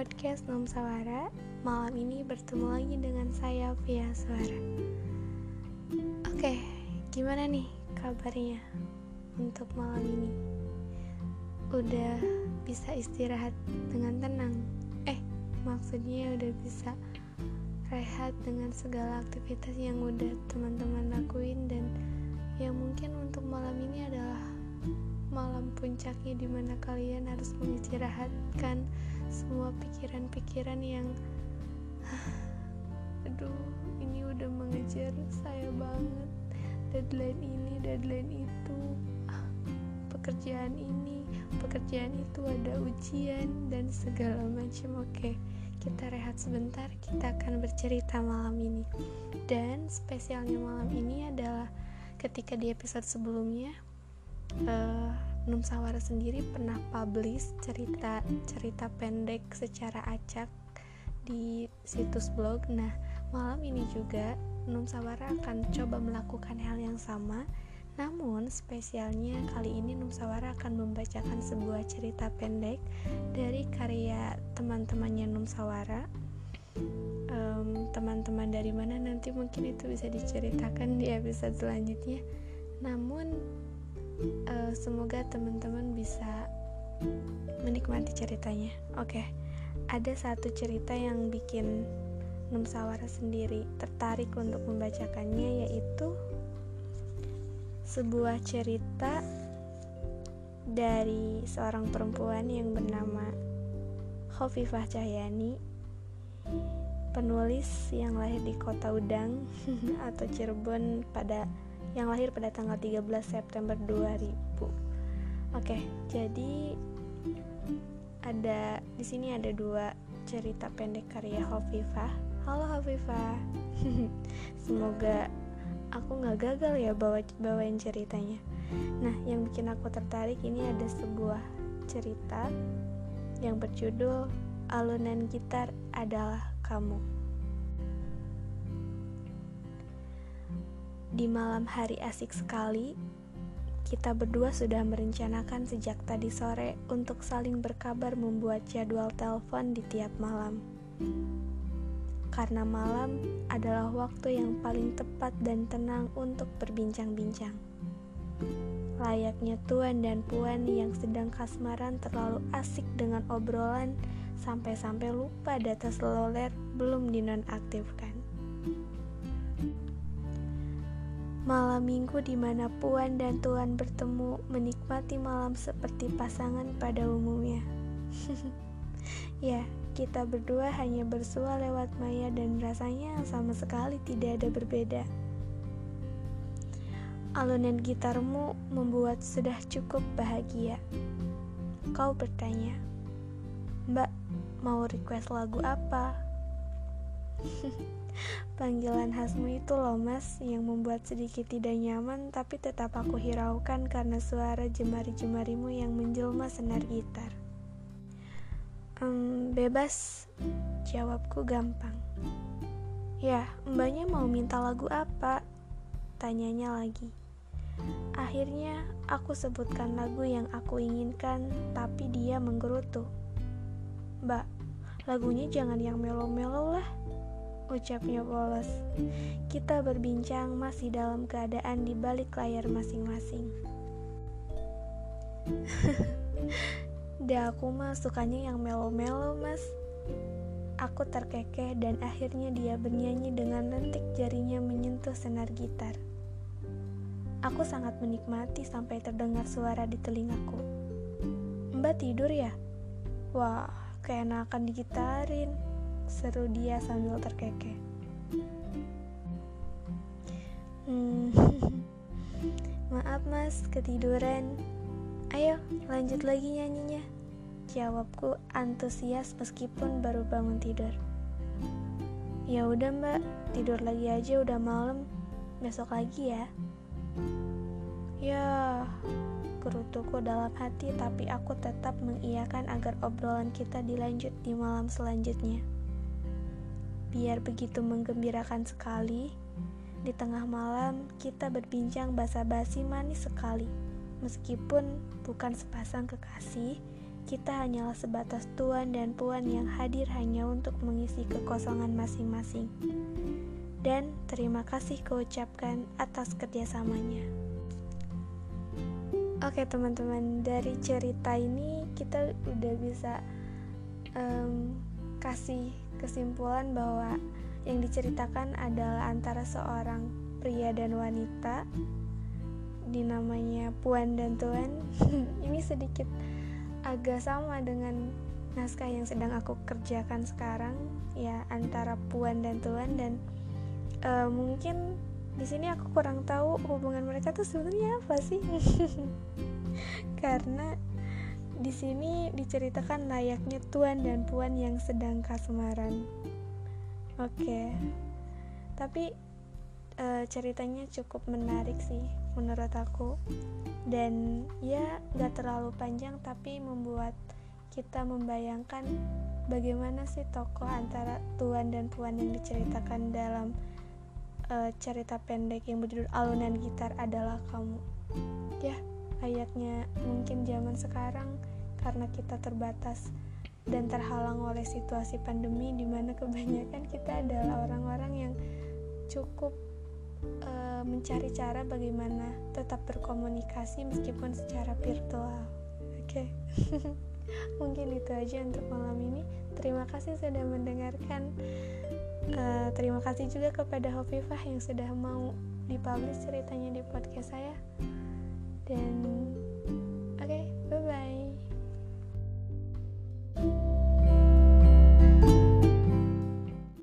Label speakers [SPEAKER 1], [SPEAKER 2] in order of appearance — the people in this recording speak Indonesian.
[SPEAKER 1] podcast Nom Sawara Malam ini bertemu lagi dengan saya via suara Oke, gimana nih kabarnya untuk malam ini? Udah bisa istirahat dengan tenang? Eh, maksudnya udah bisa rehat dengan segala aktivitas yang udah teman-teman lakuin Dan yang mungkin untuk malam ini adalah malam puncaknya di mana kalian harus mengistirahatkan semua pikiran-pikiran yang aduh ini udah mengejar saya banget. Deadline ini deadline itu. Pekerjaan ini pekerjaan itu ada ujian dan segala macam. Oke kita rehat sebentar kita akan bercerita malam ini. Dan spesialnya malam ini adalah ketika di episode sebelumnya uh, Num Sawara sendiri pernah publish cerita cerita pendek secara acak di situs blog. Nah, malam ini juga Num Sawara akan coba melakukan hal yang sama. Namun spesialnya kali ini Num Sawara akan membacakan sebuah cerita pendek dari karya teman-temannya Num Sawara. Teman-teman dari mana nanti mungkin itu bisa diceritakan di episode selanjutnya. Namun uh, semoga teman-teman bisa menikmati ceritanya oke okay. ada satu cerita yang bikin Num Sawara sendiri tertarik untuk membacakannya yaitu sebuah cerita dari seorang perempuan yang bernama Khofifah Cahyani penulis yang lahir di kota Udang atau Cirebon pada yang lahir pada tanggal 13 September 2000. Oke, jadi ada di sini ada dua cerita pendek karya Hafifah. Halo Hafifah. Semoga aku nggak gagal ya bawa bawain ceritanya. Nah, yang bikin aku tertarik ini ada sebuah cerita yang berjudul Alunan Gitar Adalah Kamu. Di malam hari asik sekali, kita berdua sudah merencanakan sejak tadi sore untuk saling berkabar membuat jadwal telepon di tiap malam. Karena malam adalah waktu yang paling tepat dan tenang untuk berbincang-bincang. Layaknya tuan dan puan yang sedang kasmaran terlalu asik dengan obrolan sampai-sampai lupa data seluler belum dinonaktifkan. Malam minggu di mana Puan dan Tuan bertemu menikmati malam seperti pasangan pada umumnya. ya, kita berdua hanya bersua lewat maya dan rasanya sama sekali tidak ada berbeda. Alunan gitarmu membuat sudah cukup bahagia. Kau bertanya, Mbak, mau request lagu apa? Panggilan khasmu itu loh mas yang membuat sedikit tidak nyaman tapi tetap aku hiraukan karena suara jemari-jemarimu yang menjelma senar gitar. Um, bebas, jawabku gampang. Ya, mbaknya mau minta lagu apa? Tanyanya lagi. Akhirnya aku sebutkan lagu yang aku inginkan tapi dia menggerutu. Mbak, lagunya jangan yang melo-melo lah ucapnya polos. Kita berbincang masih dalam keadaan di balik layar masing-masing. Dah aku mah sukanya yang melo-melo mas Aku terkekeh dan akhirnya dia bernyanyi dengan lentik jarinya menyentuh senar gitar Aku sangat menikmati sampai terdengar suara di telingaku Mbak tidur ya? Wah, keenakan digitarin seru dia sambil terkekeh. Hmm, maaf mas, ketiduran. Ayo, lanjut lagi nyanyinya. Jawabku antusias meskipun baru bangun tidur. Ya udah mbak, tidur lagi aja udah malam. Besok lagi ya. Ya, kerutuku dalam hati tapi aku tetap mengiyakan agar obrolan kita dilanjut di malam selanjutnya biar begitu menggembirakan sekali. Di tengah malam, kita berbincang basa-basi manis sekali. Meskipun bukan sepasang kekasih, kita hanyalah sebatas tuan dan puan yang hadir hanya untuk mengisi kekosongan masing-masing. Dan terima kasih keucapkan atas kerjasamanya. Oke teman-teman, dari cerita ini kita udah bisa um, kasih kesimpulan bahwa yang diceritakan adalah antara seorang pria dan wanita dinamanya Puan dan Tuan. ini sedikit agak sama dengan naskah yang sedang aku kerjakan sekarang ya antara Puan dan Tuan dan uh, mungkin di sini aku kurang tahu hubungan mereka tuh sebenarnya apa sih karena di sini diceritakan layaknya tuan dan puan yang sedang kasmaran. Oke. Okay. tapi uh, ceritanya cukup menarik sih menurut aku. Dan ya gak terlalu panjang tapi membuat kita membayangkan bagaimana sih tokoh antara tuan dan puan yang diceritakan dalam uh, cerita pendek yang berjudul alunan gitar adalah kamu. Ya layaknya mungkin zaman sekarang karena kita terbatas dan terhalang oleh situasi pandemi di mana kebanyakan kita adalah orang-orang yang cukup uh, mencari cara bagaimana tetap berkomunikasi meskipun secara virtual. Oke. Okay. Mungkin itu aja untuk malam ini. Terima kasih sudah mendengarkan. Uh, terima kasih juga kepada Hovifah yang sudah mau dipublish ceritanya di podcast saya. Dan